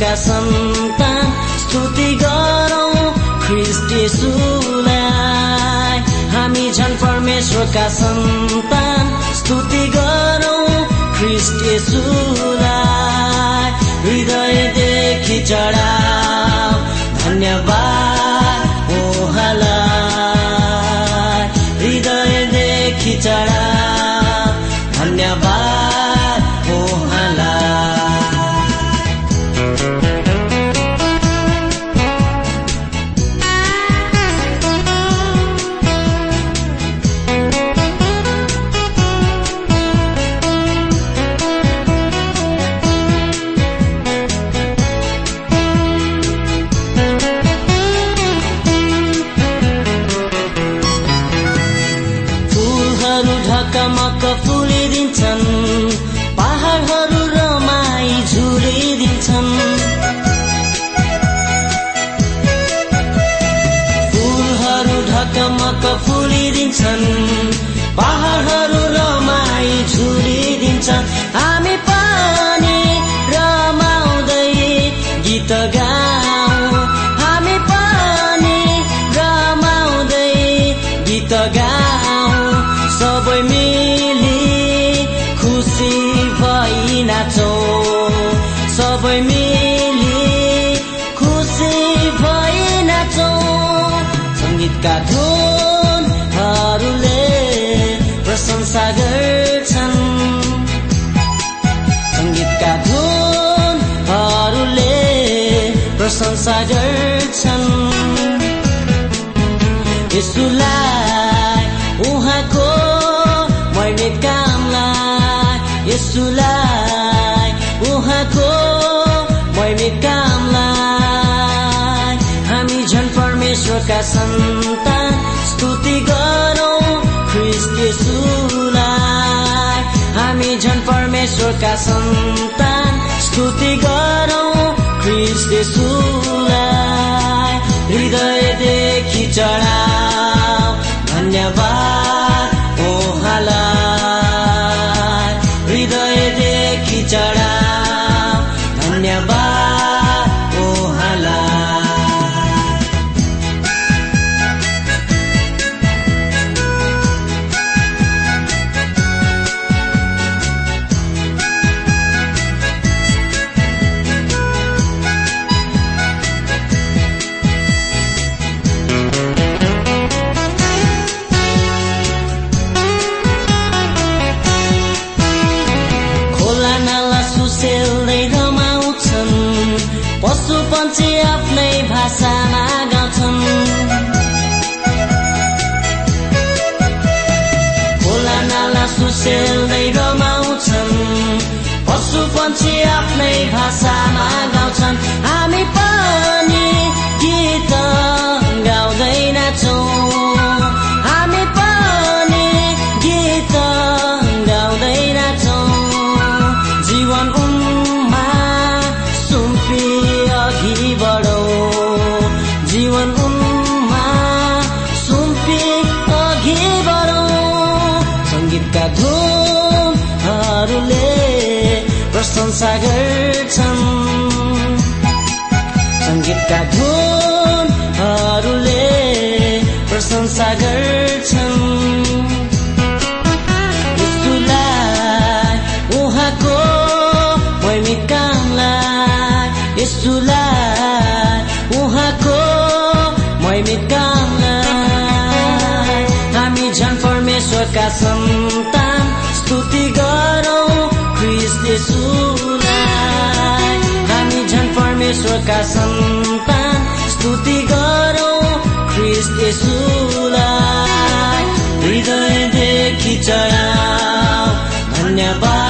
परमेश्वरका सन्तान स्तुति गरौँ ख्रिस्ट यसुलाई हामी झन् परमेश्वरका सन्तान स्तुति गरौँ ख्रिस्ट यसुलाई हृदयदेखि चढाऊ धन्यवाद। यसुलाई उहाँको मैमित कामलाई यसुलाई उहाँको मैमित कामलाई। हामी झन् परमेश्वरका सन्तान स्तुति गरौँ ख्रिस्ट यसुलाई। हामी झन् परमेश्वरका सन्तान स्तुति गरौँ ख्रिस्ट यसुलाई। हृदयदेखि चढाऊ पन्छी आफ्नै भाषामा गाउँछन्। सङ्गीतका धुनहरूले प्रशंसा गर्छन्। यसुलाई उहाँको उहाँको हामी परमेश्वरका परमेश्वरका सन्तान स्तुति गरौँ ख्रिस्ट हृदयदेखि चढाऊ धन्यवाद।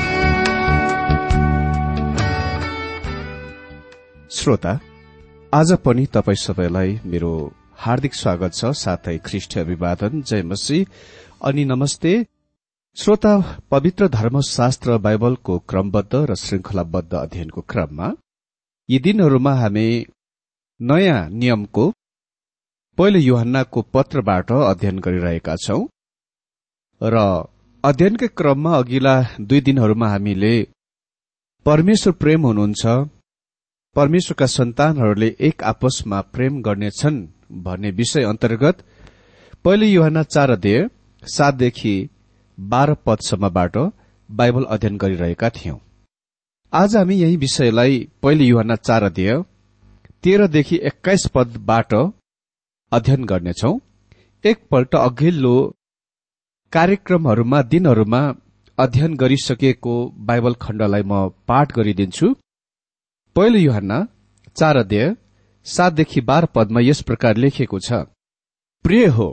श्रोता आज पनि तपाई सबैलाई मेरो हार्दिक स्वागत छ साथै ख्रिष्ट अभिवादन जय मसी अनि नमस्ते। श्रोता पवित्र धर्मशास्त्र बाइबलको क्रमबद्ध र श्रृंखलाबद्ध अध्ययनको क्रममा यी दिनहरूमा हामी नयाँ नियमको पहिलो युहन्नाको पत्रबाट अध्ययन गरिरहेका छौं। र अध्ययनकै क्रममा अघिल्ला दुई दिनहरूमा हामीले परमेश्वर प्रेम हुनुहुन्छ परमेश्वरका सन्तानहरूले एक आपसमा प्रेम गर्नेछन् भन्ने विषय अन्तर्गत पहिले युहना चार अध्यय सातदेखि बाह्र पदसम्मबाट बाइबल अध्ययन गरिरहेका थियौं। आज हामी यही विषयलाई पहिले युहना चार अध्यय तेह्रदेखि एक्काइस पदबाट अध्ययन गर्नेछौ। एकपल्ट अघिल्लो कार्यक्रमहरूमा दिनहरूमा अध्ययन गरिसकेको बाइबल खण्डलाई म पाठ गरिदिन्छु। पहिलो युहन्ना चार अध्यय सातदेखि बाह्र पदमा यस प्रकार लेखिएको छ प्रिय हो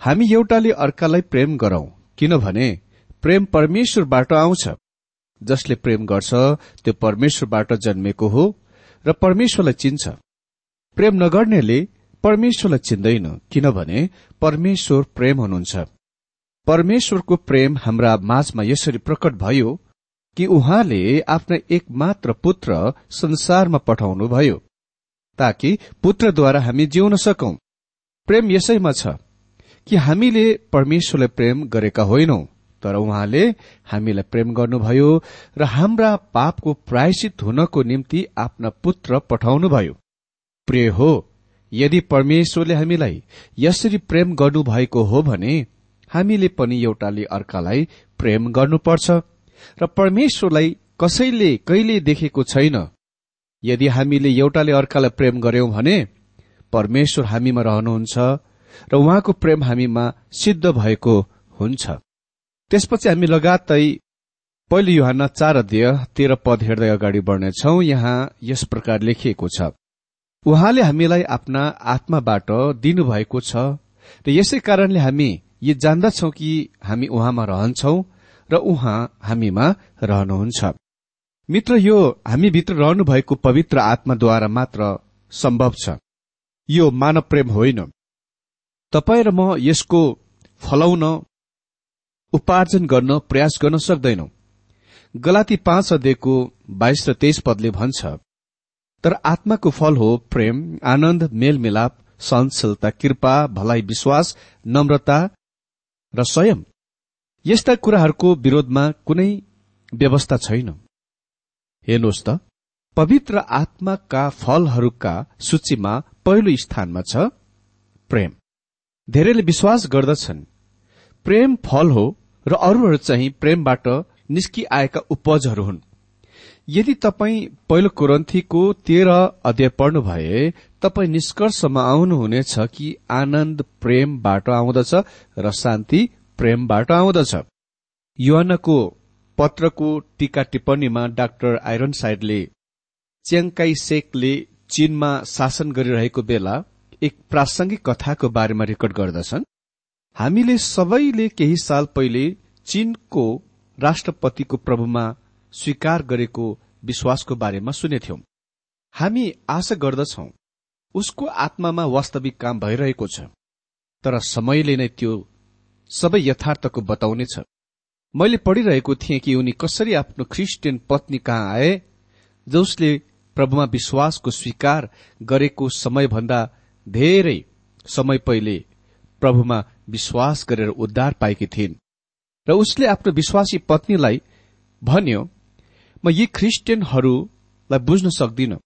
हामी एउटाले अर्कालाई प्रेम गरौं किनभने प्रेम परमेश्वरबाट आउँछ। जसले प्रेम गर्छ त्यो परमेश्वरबाट जन्मेको हो र परमेश्वरलाई चिन्छ। प्रेम नगर्नेले परमेश्वरलाई चिन्दैन किनभने परमेश्वर प्रेम हुनुहुन्छ। परमेश्वरको प्रेम हाम्रा माझमा यसरी प्रकट भयो कि उहाँले आफ्ना एकमात्र पुत्र संसारमा पठाउनुभयो ताकि पुत्रद्वारा हामी जिउन सकौं। प्रेम यसैमा छ कि हामीले परमेश्वरलाई प्रेम गरेका होइनौं तर उहाँले हामीलाई प्रेम गर्नुभयो र हाम्रा पापको प्रायश्चित हुनको निम्ति आफ्ना पुत्र पठाउनुभयो प्रिय हो यदि परमेश्वरले हामीलाई यसरी प्रेम गर्नुभएको हो भने हामीले पनि एउटाले अर्कालाई प्रेम गर्नुपर्छ। र परमेश्वरलाई कसैले कहिले देखेको छैन। यदि हामीले एउटाले अर्कालाई प्रेम गर्यौं भने परमेश्वर हामीमा रहनुहुन्छ र उहाँको प्रेम हामीमा सिद्ध भएको हुन्छ। त्यसपछि हामी लगातै पहिलो युहान चार अध्यय तेह्र पद हेर्दै अगाडि बढ्नेछौ। यहाँ यस प्रकार लेखिएको छ। उहाँले हामीलाई आफ्ना आत्माबाट दिनुभएको छ र यसै कारणले हामी यो जान्दछौ कि हामी उहाँमा रहन्छौ र उहाँ हामीमा रहनुहुन्छ। मित्र यो हामीभित्र रहनु भएको पवित्र आत्माद्वारा मात्र सम्भव छ। यो मानव प्रेम होइन। तपाईँ र म यसको फलाउन उपार्जन गर्न प्रयास गर्न सक्दैनौ। गलाती पाँच अध्ययको बाइस र तेइस पदले भन्छ तर आत्माको फल हो प्रेम आनन्द मेलमिलाप सहनशीलता कृपा भलाइ विश्वास नम्रता र स्वयं। यस्ता कुराहरूको विरोधमा कुनै व्यवस्था छैन। हेर्नुहोस् त पवित्र आत्माका फलहरूका सूचीमा पहिलो स्थानमा छ प्रेम। धेरैले विश्वास गर्दछन् प्रेम फल हो र अरूहरू चाहिँ प्रेमबाट निस्किआएका उपजहरू हुन्। यदि तपाईँ पहिलो कुरन्थीको तेह्र अध्याय पढ्नु भए तपाईँ निष्कर्षमा आउनुहुनेछ कि आनन्द प्रेमबाट आउँदछ र शान्ति प्रेमबाट आउँदछ। युवानको पत्रको टीका टिप्पणीमा डाक्टर आइरन साइडले च्याङकाई सेकले चीनमा शासन गरिरहेको बेला एक प्रासंगिक कथाको बारेमा रेकर्ड गर्दछन्। हामीले सबैले केही साल पहिले चीनको राष्ट्रपतिको प्रभुमा स्वीकार गरेको विश्वासको बारेमा सुनेथ्यौं। हामी आशा गर्दछौ उसको आत्मामा वास्तविक काम भइरहेको छ तर समयले नै त्यो सबै यथार्थको बताउनेछ मैले पढिरहेको थिएँ कि उनी कसरी आफ्नो ख्रिस्टियन पत्नी कहाँ आए जसले प्रभुमा विश्वासको स्वीकार गरेको समयभन्दा धेरै समय पहिले प्रभुमा विश्वास गरेर उद्धार पाएकी थिइन्। र उसले आफ्नो विश्वासी पत्नीलाई भन्यो म यी ख्रिस्टियनहरूलाई बुझ्न सक्दिन।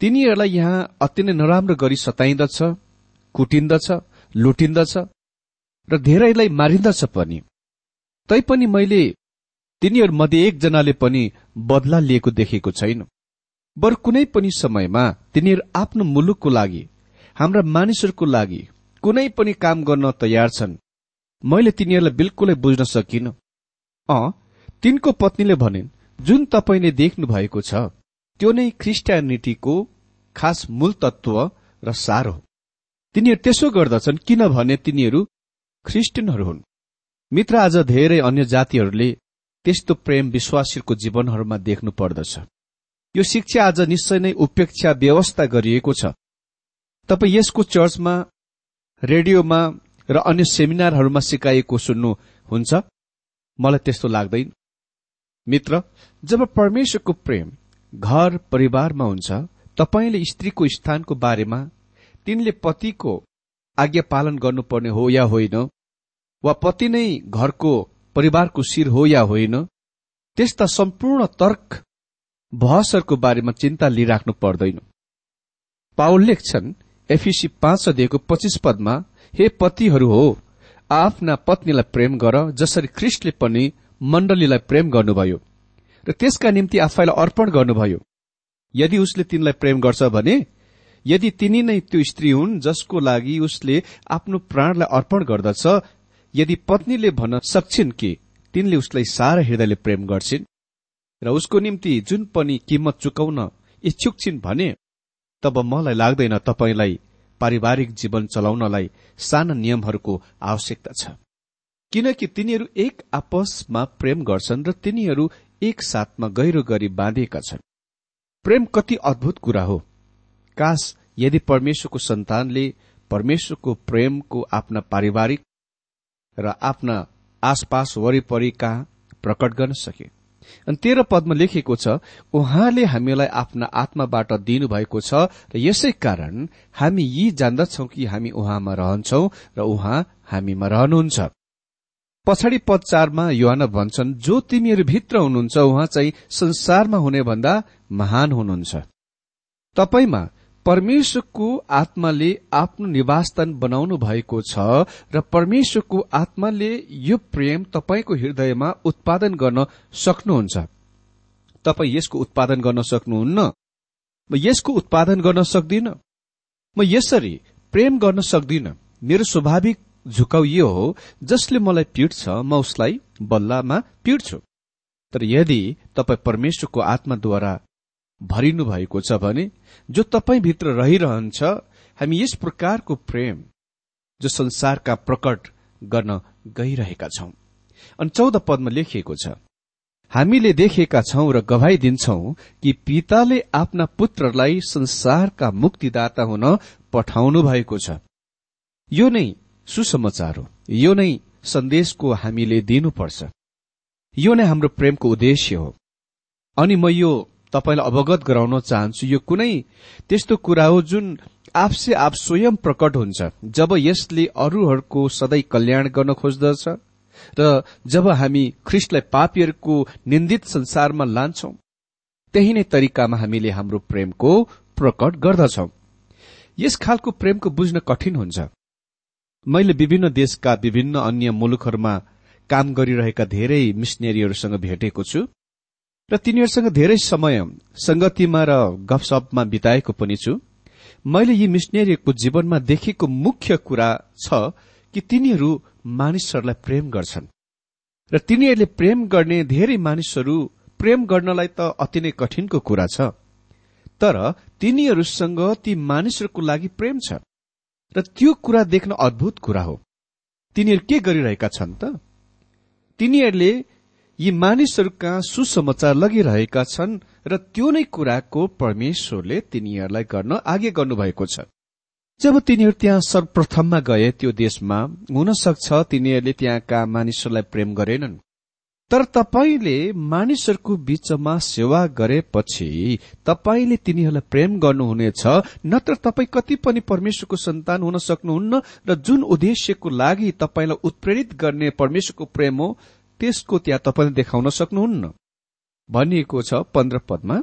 तिनीहरूलाई यहाँ अति नै नराम्रो गरी सताइन्दछ कुटिन्दछ लुटिन्दछ र धेरैलाई मारिन्दछ पनि। तैपनि मैले तिनीहरूमध्ये एकजनाले पनि बदला लिएको देखेको छैन। बर कुनै पनि समयमा तिनीहरू आफ्नो मुलुकको लागि हाम्रा मानिसहरूको लागि कुनै पनि काम गर्न तयार छन्। मैले तिनीहरूलाई बिल्कुलै बुझ्न सकिन। अ तिनको पत्नीले भनिन् जुन तपाईँले देख्नु भएको छ त्यो नै ख्रिस्टियानिटीको खास मूल तत्व र सार हो। तिनीहरू त्यसो गर्दछन् किनभने तिनीहरू ख्रिस्टियनहरू हुन्। मित्र आज धेरै अन्य जातिहरूले त्यस्तो प्रेम विश्वासीहरूको जीवनहरूमा देख्नु पर्दछ। यो शिक्षा आज निश्चय नै उपेक्षा व्यवस्था गरिएको छ। तपाईँ यसको चर्चमा रेडियोमा र अन्य सेमिनारहरूमा सिकाइएको सुन्नुहुन्छ। मलाई त्यस्तो लाग्दैन। मित्र जब परमेश्वरको प्रेम घर परिवारमा हुन्छ तपाईँले स्त्रीको स्थानको बारेमा तिनले पतिको आज्ञा पालन गर्नुपर्ने हो या होइन? वा पति नै घरको परिवारको शिर हो या होइन? त्यस्ता सम्पूर्ण तर्क बहसहरूको बारेमा चिन्ता लिइराख्नु पर्दैन। पावल लेख्छन् एफिसी पाँच अध्ययको पच्चिस पदमा हे पतिहरू हो आफ्ना पत्नीलाई प्रेम गर जसरी ख्रिस्टले पनि मण्डलीलाई प्रेम गर्नुभयो र त्यसका निम्ति आफैलाई अर्पण गर्नुभयो। यदि उसले तिनलाई प्रेम गर्छ भने यदि तिनी नै त्यो स्त्री हुन् जसको लागि उसले आफ्नो प्राणलाई अर्पण गर्दछ यदि पत्नीले भन्न सक्छिन् कि तिनले उसलाई सारा हृदयले प्रेम गर्छिन् र उसको निम्ति जुन पनि किम्मत चुकाउन इच्छुक छिन् भने तब मलाई लाग्दैन तपाईँलाई पारिवारिक जीवन चलाउनलाई साना नियमहरूको आवश्यकता छ। किनकि तिनीहरू एक आपसमा प्रेम गर्छन् र तिनीहरू एक साथमा गहिरो गरी बाँधिएका छन्। प्रेम कति अद्भुत कुरा हो। काश यदि परमेश्वरको सन्तानले परमेश्वरको प्रेमको आफ्ना पारिवारिक र आफ्ना आसपास वरिपरि कहाँ प्रकट गर्न सके। अनि तेह्र पदमा लेखिएको छ उहाँले हामीलाई आफ्ना आत्माबाट दिनुभएको छ र यसै कारण हामी यी जान्दछौ कि हामी उहाँमा रहन्छौ र उहाँ हामीमा रहनुहुन्छ। पछाडि पद चारमा युवान भन्छन् जो तिमीहरू भित्र हुनुहुन्छ उहाँ चाहिँ संसारमा हुने भन्दा महान हुनुहुन्छ। तपाईँमा परमेश्वरको आत्माले आफ्नो निवासस्थान बनाउनु भएको छ र परमेश्वरको आत्माले यो प्रेम तपाईँको हृदयमा उत्पादन गर्न सक्नुहुन्छ। तपाईँ यसको उत्पादन गर्न सक्नुहुन्न? म यसको उत्पादन गर्न सक्दिन। म यसरी प्रेम गर्न सक्दिन। मेरो स्वाभाविक झुकाउ यो हो जसले मलाई पिट्छ म उसलाई बल्लामा पिट्छु तर यदि तपाईँ परमेश्वरको आत्माद्वारा भरिनु भएको छ भने जो भित्र रहिरहन्छ हामी यस प्रकारको प्रेम जो संसारका प्रकट गर्न गइरहेका छौं। अनि चौध पदमा लेखिएको छ हामीले देखेका छौं र गवाई दिन्छौ कि पिताले आफ्ना पुत्रलाई संसारका मुक्तिदाता हुन पठाउनु भएको छ। यो नै सुसमाचार हो। यो नै सन्देशको हामीले दिनुपर्छ। यो नै हाम्रो प्रेमको उद्देश्य हो। अनि म यो तपाईँलाई अवगत गराउन चाहन्छु यो कुनै त्यस्तो कुरा हो जुन आफसे आफ स्वयं प्रकट हुन्छ। जब यसले अरूहरूको सधैँ कल्याण गर्न खोज्दछ र जब हामी ख्रिस्टलाई पापीहरूको निन्दित संसारमा लान्छौ त्यही नै तरिकामा हामीले हाम्रो प्रेमको प्रकट गर्दछौ। यस खालको प्रेमको बुझ्न कठिन हुन्छ। मैले विभिन्न देशका विभिन्न अन्य मुलुकहरूमा काम गरिरहेका धेरै मिसनेरीहरूसँग भेटेको छु। र तिनीहरूसँग धेरै समय संगतिमा र गफसपमा बिताएको पनि छु। मैले यी मिसनेरीको जीवनमा देखेको मुख्य कुरा छ कि तिनीहरू मानिसहरूलाई प्रेम गर्छन्। र तिनीहरूले प्रेम गर्ने धेरै मानिसहरू प्रेम गर्नलाई त अति नै कठिनको कुरा छ। तर तिनीहरूसँग ती मानिसहरूको लागि प्रेम छ। र त्यो कुरा देख्न अद्भुत कुरा हो। तिनीहरू के गरिरहेका छन् त? तिनीहरूले यी मानिसहरू कहाँ सुसमाचार लगिरहेका छन् र त्यो नै कुराको परमेश्वरले तिनीहरूलाई गर्न आगे गर्नुभएको छ। जब तिनीहरू त्यहाँ सर्वप्रथममा गए त्यो देशमा हुन सक्छ तिनीहरूले त्यहाँका मानिसहरूलाई प्रेम गरेनन्। तर तपाईँले मानिसहरूको बीचमा सेवा गरेपछि तपाईँले तिनीहरूलाई प्रेम गर्नुहुनेछ नत्र तपाईँ कति पनि परमेश्वरको सन्तान हुन सक्नुहुन्न र जुन उद्देश्यको लागि तपाईँलाई उत्प्रेरित गर्ने परमेश्वरको प्रेम हो त्यसको त्यहाँ तपाईँले देखाउन सक्नुहुन्न। भनिएको छ पन्ध्र पदमा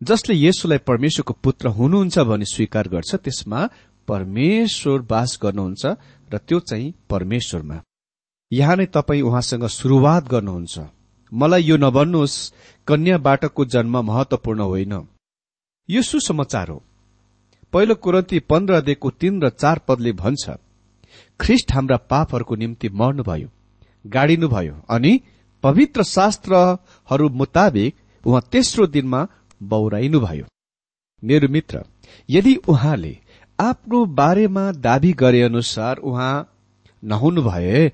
जसले यसुलाई परमेश्वरको पुत्र हुनुहुन्छ भनी स्वीकार गर्छ त्यसमा परमेश्वर बास गर्नुहुन्छ र त्यो चाहिँ परमेश्वरमा। यहाँ नै तपाईँ उहाँसँग शुरूआत गर्नुहुन्छ। मलाई यो नभन्नुहोस् कन्याबाटको जन्म महत्वपूर्ण होइन। यो सुसमाचार हो। पहिलो कुरन्ती पन्ध्र अध्ययको तीन र चार पदले भन्छ ख्रिष्ट हाम्रा पापहरूको निम्ति मर्नुभयो। गाडिनुभयो। अनि पवित्र शास्त्रहरू मुताबिक उहाँ तेस्रो दिनमा बौराइनुभयो। मेरो मित्र यदि उहाँले आफ्नो बारेमा दावी गरे अनुसार उहाँ नहुनु भए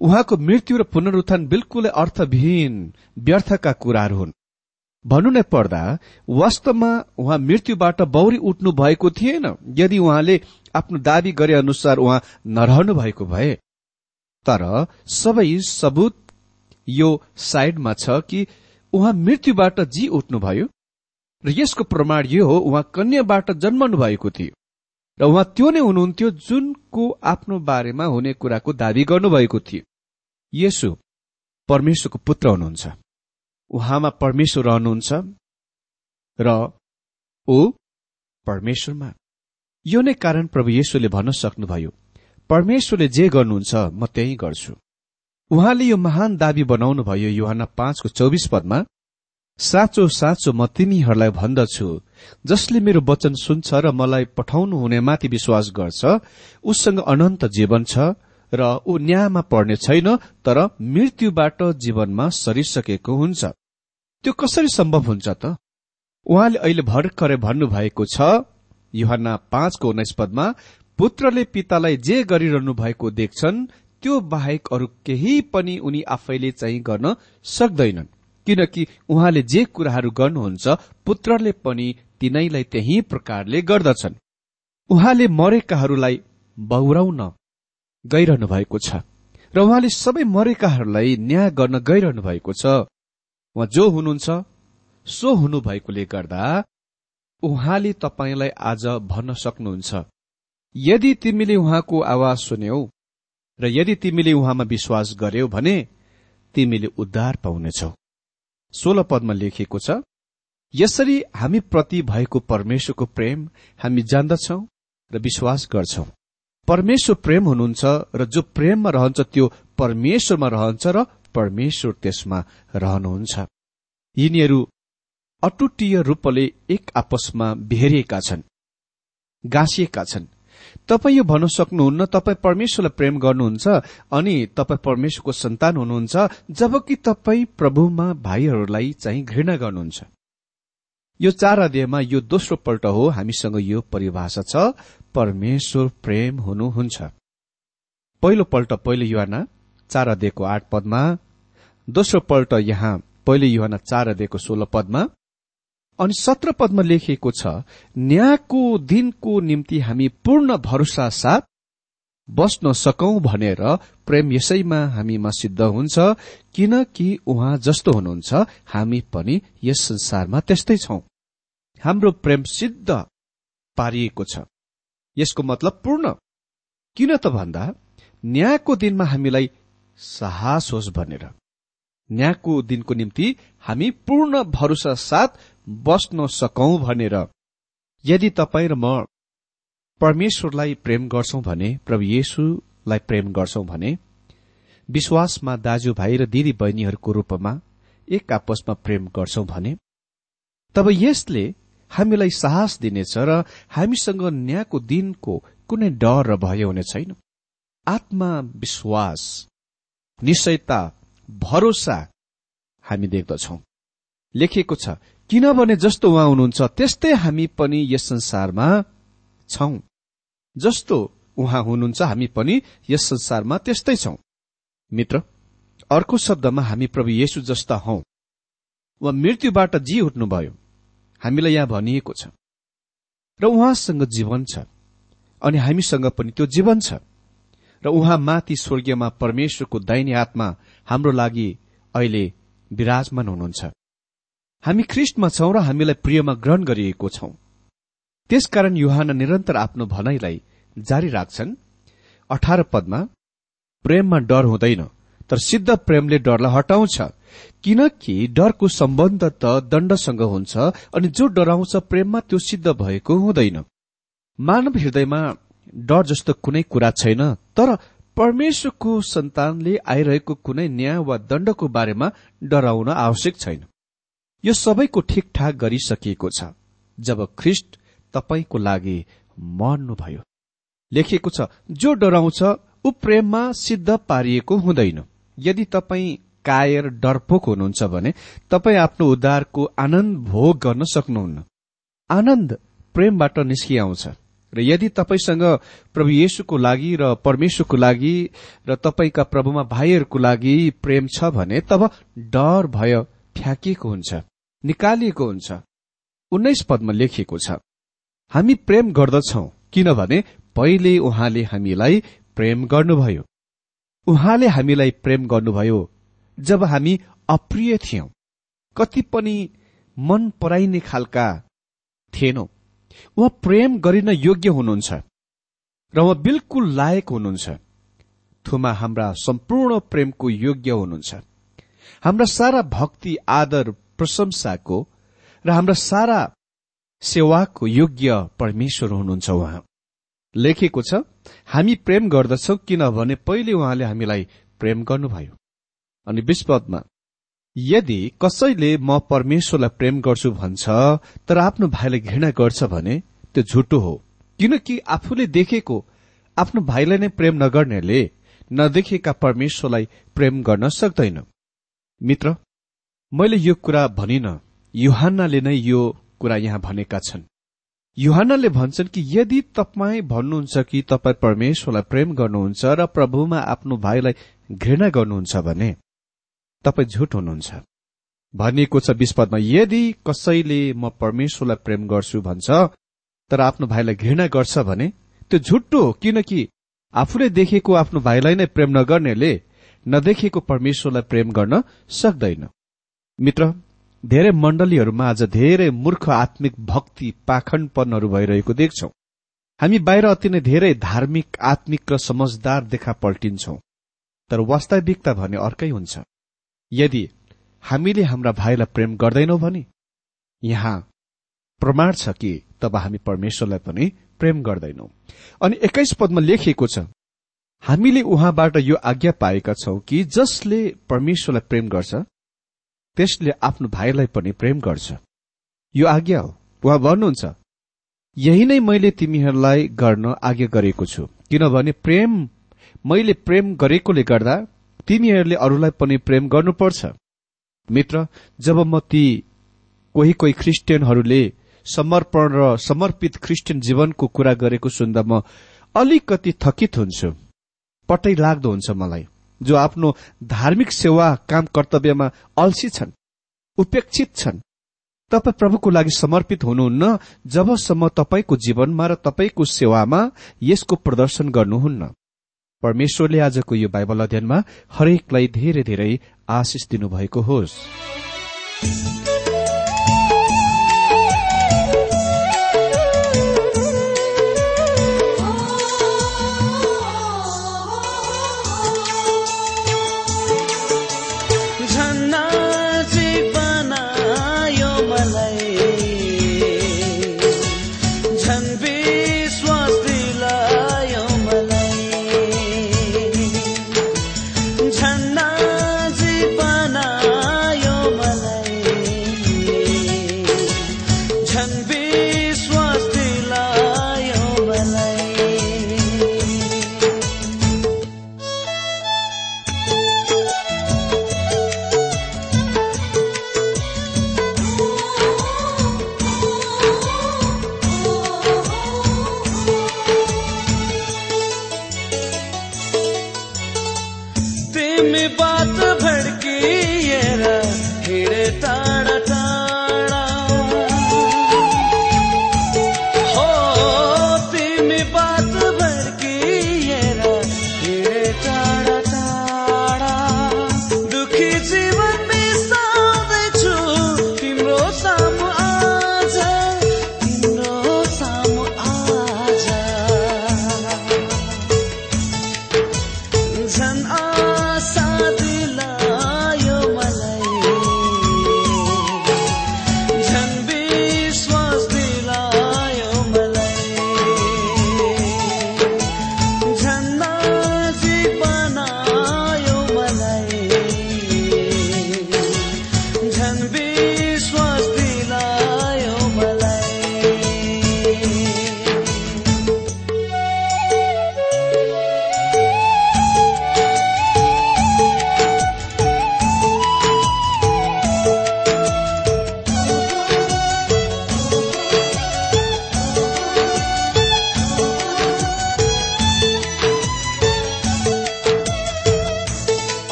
उहाँको मृत्यु र पुनरुत्थान बिल्कुलै अर्थविहीन व्यर्थका कुराहरू हुन्। भन्नु नै पर्दा वास्तवमा उहाँ मृत्युबाट बौरी उठ्नु भएको थिएन। यदि उहाँले आफ्नो दावी गरे अनुसार उहाँ नरहनु भएको भए तर सबै सबुत यो साइडमा छ कि उहाँ मृत्युबाट जी उठ्नुभयो र यसको प्रमाण यो हो उहाँ कन्याबाट जन्मनु भएको थियो र उहाँ त्यो नै हुनुहुन्थ्यो जुनको आफ्नो बारेमा हुने कुराको दावी गर्नुभएको थियो। यसु परमेश्वरको पुत्र हुनुहुन्छ। उहाँमा परमेश्वर रहनुहुन्छ र ऊ परमेश्वरमा। यो नै कारण प्रभु येशुले भन्न सक्नुभयो। परमेश्वरले जे गर्नुहुन्छ म त्यही गर्छु। उहाँले यो महान दावी बनाउनु भयो युहान पाँचको चौबिस पदमा साँचो साँचो म तिमीहरूलाई भन्दछु। जसले मेरो वचन सुन्छ र मलाई पठाउनु हुनेमाथि विश्वास गर्छ उससँग अनन्त जीवन छ र ऊ न्यायमा पर्ने छैन तर मृत्युबाट जीवनमा सरिसकेको हुन्छ। त्यो कसरी सम्भव हुन्छ त? उहाँले अहिले भर्खरै भन्नुभएको छ युहन्ना पाँचको उन्नाइस पदमा पुत्रले पितालाई जे गरिरहनु भएको देख्छन् त्यो बाहेक अरू केही पनि उनी आफैले चाहिँ गर्न सक्दैनन्। किनकि उहाँले जे कुराहरू गर्नुहुन्छ पुत्रले पनि तिनैलाई त्यही प्रकारले गर्दछन्। उहाँले मरेकाहरूलाई बहुराउन गइरहनु भएको छ र उहाँले सबै मरेकाहरूलाई न्याय गर्न गइरहनु भएको छ। उहाँ जो हुनुहुन्छ सो हुनु भएकोले गर्दा उहाँले तपाईँलाई आज भन्न सक्नुहुन्छ। यदि तिमीले उहाँको आवाज सुन्यौ र यदि तिमीले उहाँमा विश्वास गर्यौ भने तिमीले उद्धार पाउनेछौ। सोह्र पदमा लेखिएको छ यसरी हामी प्रति भएको परमेश्वरको प्रेम हामी जान्दछौ र विश्वास गर्छौ। परमेश्वर प्रेम हुनुहुन्छ र जो प्रेममा रहन्छ त्यो परमेश्वरमा रहन्छ र परमेश्वर त्यसमा रहनुहुन्छ। यिनीहरू अटुटीय रूपले एक आपसमा बेहेरिएका छन् गाँसिएका छन्। तपाईँ यो भन्न सक्नुहुन्न तपाईँ परमेश्वरलाई प्रेम गर्नुहुन्छ अनि तपाईँ परमेश्वरको सन्तान हुनुहुन्छ जबकि तपाईँ प्रभुमा भाइहरूलाई चाहिँ घृणा गर्नुहुन्छ। यो चार अध्यायमा यो दोस्रो पल्ट हो हामीसँग यो परिभाषा छ परमेश्वर प्रेम हुनुहुन्छ। पहिलो पल्ट पहिलो युवाना चार अध्ययको आठ पदमा दोस्रो पल्ट यहाँ पहिलो युवाना चार अध्ययको सोह्र पदमा अनि सत्र पदमा लेखिएको छ न्यायको दिनको निम्ति हामी पूर्ण भरोसा साथ बस्न सकौं भनेर प्रेम यसैमा हामीमा सिद्ध हुन्छ किनकि उहाँ जस्तो हुनुहुन्छ हामी पनि यस संसारमा त्यस्तै छौं। हाम्रो प्रेम सिद्ध पारिएको छ। यसको मतलब पूर्ण। किन त भन्दा न्यायको दिनमा हामीलाई साहस होस् भनेर। न्यायको दिनको निम्ति हामी पूर्ण भरोसा साथ बस्न सकौं भनेर। यदि तपाईँ र म परमेश्वरलाई प्रेम गर्छौं भने प्रभु येशुलाई प्रेम गर्छौं भने विश्वासमा दाजुभाइ र दिदी बहिनीहरूको रूपमा एक आपसमा प्रेम गर्छौं भने तब यसले हामीलाई साहस दिनेछ र हामीसँग न्यायको दिनको कुनै डर र भय हुने छैन। आत्मा विश्वास निश्चयता भरोसा हामी देख्दछौ। लेखिएको छ किनभने जस्तो उहाँ हुनुहुन्छ त्यस्तै हामी पनि यस संसारमा छौं। जस्तो उहाँ हुनुहुन्छ हामी पनि यस संसारमा त्यस्तै छौं। मित्र अर्को शब्दमा हामी प्रभु येशु जस्ता हौ। वा मृत्युबाट जी उठ्नुभयो। हामीलाई यहाँ भनिएको छ। र उहाँसँग जीवन छ। अनि हामीसँग पनि त्यो जीवन छ। र उहाँ माथि स्वर्गीयमा परमेश्वरको दैन्य आत्मा हाम्रो लागि अहिले विराजमान हुनुहुन्छ। हामी ख्रिस्टमा छौं र हामीलाई प्रियमा ग्रहण गरिएको छौं। त्यसकारण युहान निरन्तर आफ्नो भनाइलाई जारी राख्छन्। अठार पदमा प्रेममा डर हुँदैन तर सिद्ध प्रेमले डरलाई हटाउँछ। किनकि डरको सम्बन्ध त दण्डसँग हुन्छ अनि जो डराउँछ प्रेममा त्यो सिद्ध भएको हुँदैन। मानव हृदयमा डर जस्तो कुनै कुरा छैन तर परमेश्वरको सन्तानले आइरहेको कुनै न्याय वा दण्डको बारेमा डराउन आवश्यक छैन। यो सबैको ठिकठाक गरिसकिएको छ जब ख्रिस्ट तपाईँको लागि मर्नुभयो। लेखिएको छ जो डराउँछ ऊ प्रेममा सिद्ध पारिएको हुँदैन। यदि तपाईँ कायर डरपोक हुनुहुन्छ भने तपाईँ आफ्नो उद्धारको आनन्द भोग गर्न सक्नुहुन्न। आनन्द प्रेमबाट निस्किआउँछ। र यदि तपाईँसँग प्रभु येशुको लागि र परमेश्वरको लागि र तपाईँका प्रभुमा भाइहरूको लागि प्रेम छ भने तब डर भय फ्याँकिएको हुन्छ। निकालिएको हुन्छ। उन्नाइस पदमा लेखिएको छ हामी प्रेम गर्दछौ किनभने पहिले उहाँले हामीलाई प्रेम गर्नुभयो। उहाँले हामीलाई प्रेम गर्नुभयो जब हामी अप्रिय थियौं। कति पनि मन पराइने खालका थिएनौं। उहाँ प्रेम गरिन योग्य हुनुहुन्छ र उहाँ बिल्कुल लायक हुनुहुन्छ। थुमा हाम्रा सम्पूर्ण प्रेमको योग्य हुनुहुन्छ। हाम्रा सारा भक्ति आदर प्रशंसाको र हाम्रा सारा सेवाको योग्य परमेश्वर हुनुहुन्छ उहाँ। लेखेको छ हामी प्रेम गर्दछौ किनभने पहिले उहाँले हामीलाई प्रेम गर्नुभयो। अनि विस्पदमा यदि कसैले म परमेश्वरलाई प्रेम गर्छु भन्छ तर आफ्नो भाइलाई घृणा गर्छ भने त्यो झुटो हो। किनकि आफूले देखेको आफ्नो भाइलाई नै प्रेम नगर्नेले नदेखेका परमेश्वरलाई प्रेम गर्न सक्दैन। मित्र मैले यो कुरा भनिन। युहान्नाले नै यो कुरा यहाँ भनेका छन्। युहान्नाले भन्छन् कि यदि तपाईँ भन्नुहुन्छ कि तपाईँ परमेश्वरलाई प्रेम गर्नुहुन्छ र प्रभुमा आफ्नो भाइलाई घृणा गर्नुहुन्छ भने तपाईँ झुट हुनुहुन्छ। भनिएको छ विस्पदमा यदि कसैले म परमेश्वरलाई प्रेम गर्छु भन्छ तर आफ्नो भाइलाई घृणा गर्छ भने त्यो झुट्टो हो किनकि आफूले देखेको आफ्नो भाइलाई नै प्रेम नगर्नेले नदेखेको परमेश्वरलाई प्रेम गर्न सक्दैन। मित्र धेरै मण्डलीहरूमा आज धेरै मूर्ख आत्मिक भक्ति पाखण्डपनहरू भइरहेको देख्छौ। हामी बाहिर अति नै धेरै धार्मिक आत्मिक र समझदार देखा पल्टिन्छौ तर वास्तविकता भने अर्कै हुन्छ। यदि हामीले हाम्रा भाइलाई प्रेम गर्दैनौ भने यहाँ प्रमाण छ कि तब हामी परमेश्वरलाई पनि प्रेम गर्दैनौ। अनि एक्काइस पदमा लेखिएको छ हामीले उहाँबाट यो आज्ञा पाएका छौं कि जसले परमेश्वरलाई प्रेम गर्छ त्यसले आफ्नो भाइलाई पनि प्रेम गर्छ। यो आज्ञा हो। उहाँ भन्नुहुन्छ यही नै मैले तिमीहरूलाई गर्न आज्ञा गरेको छु। किनभने प्रेम मैले प्रेम गरेकोले गर्दा तिमीहरूले अरूलाई पनि प्रेम गर्नुपर्छ। मित्र जब म ती कोही कोही ख्रिस्टियनहरूले समर्पण र समर्पित ख्रिस्टियन जीवनको कुरा गरेको सुन्दा म अलिकति थकित हुन्छु। पटै लाग्दो हुन्छ मलाई। जो आफ्नो धार्मिक सेवा काम कर्तव्यमा अल्सी छन् उपेक्षित छन्। तपाईँ प्रभुको लागि समर्पित हुनुहुन्न जबसम्म तपाईँको जीवनमा र तपाईँको सेवामा यसको प्रदर्शन गर्नुहुन्न। परमेश्वरले आजको यो बाइबल अध्ययनमा हरेकलाई धेरै धेरै आशिष दिनुभएको होस्।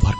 अहिले